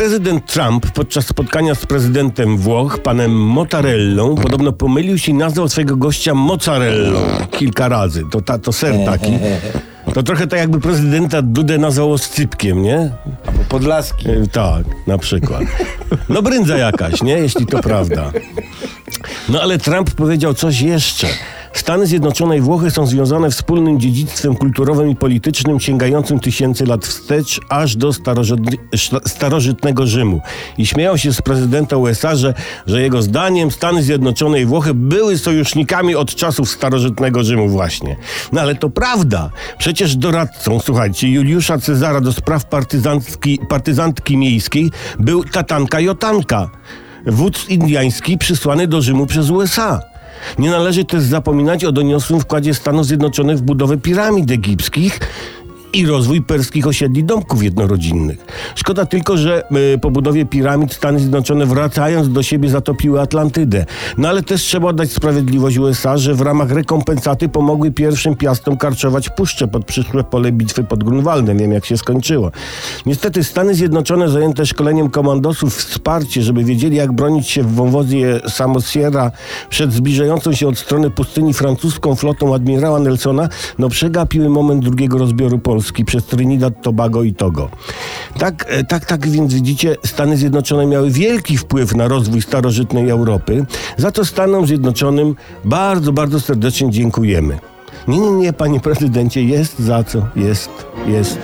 Prezydent Trump podczas spotkania z prezydentem Włoch, panem Mozzarellą, podobno pomylił się i nazwał swojego gościa mozzarellą kilka razy. To, ta, to ser taki. To trochę tak jakby prezydenta Dudę nazwał oscypkiem, nie? Albo Podlaski. E, Tak, na przykład. No brędza jakaś, nie? Jeśli to prawda. No ale Trump powiedział coś jeszcze. Stany Zjednoczone i Włochy są związane wspólnym dziedzictwem kulturowym i politycznym sięgającym tysięcy lat wstecz aż do starożytnego Rzymu. I śmieją się z prezydenta USA, że, że jego zdaniem Stany Zjednoczone i Włochy były sojusznikami od czasów starożytnego Rzymu właśnie. No ale to prawda. Przecież doradcą, słuchajcie, Juliusza Cezara do spraw partyzantki, partyzantki miejskiej był Tatanka Jotanka, wódz indiański przysłany do Rzymu przez USA. Nie należy też zapominać o doniosłym wkładzie Stanów Zjednoczonych w budowę piramid egipskich i rozwój perskich osiedli domków jednorodzinnych. Szkoda tylko, że y, po budowie piramid Stany Zjednoczone wracając do siebie zatopiły Atlantydę. No ale też trzeba oddać sprawiedliwość USA, że w ramach rekompensaty pomogły pierwszym piastom karczować puszczę pod przyszłe pole bitwy pod Grunwaldem. Wiem jak się skończyło. Niestety Stany Zjednoczone zajęte szkoleniem komandosów wsparcie, żeby wiedzieli jak bronić się w wąwozie Samosierra przed zbliżającą się od strony pustyni francuską flotą admirała Nelsona, no przegapiły moment drugiego rozbioru Polski przez Trinidad, Tobago i Togo. Tak, e, tak, tak więc widzicie, Stany Zjednoczone miały wielki wpływ na rozwój starożytnej Europy. Za to Stanom Zjednoczonym bardzo, bardzo serdecznie dziękujemy. Nie, nie, nie, panie prezydencie, jest za co, jest, jest.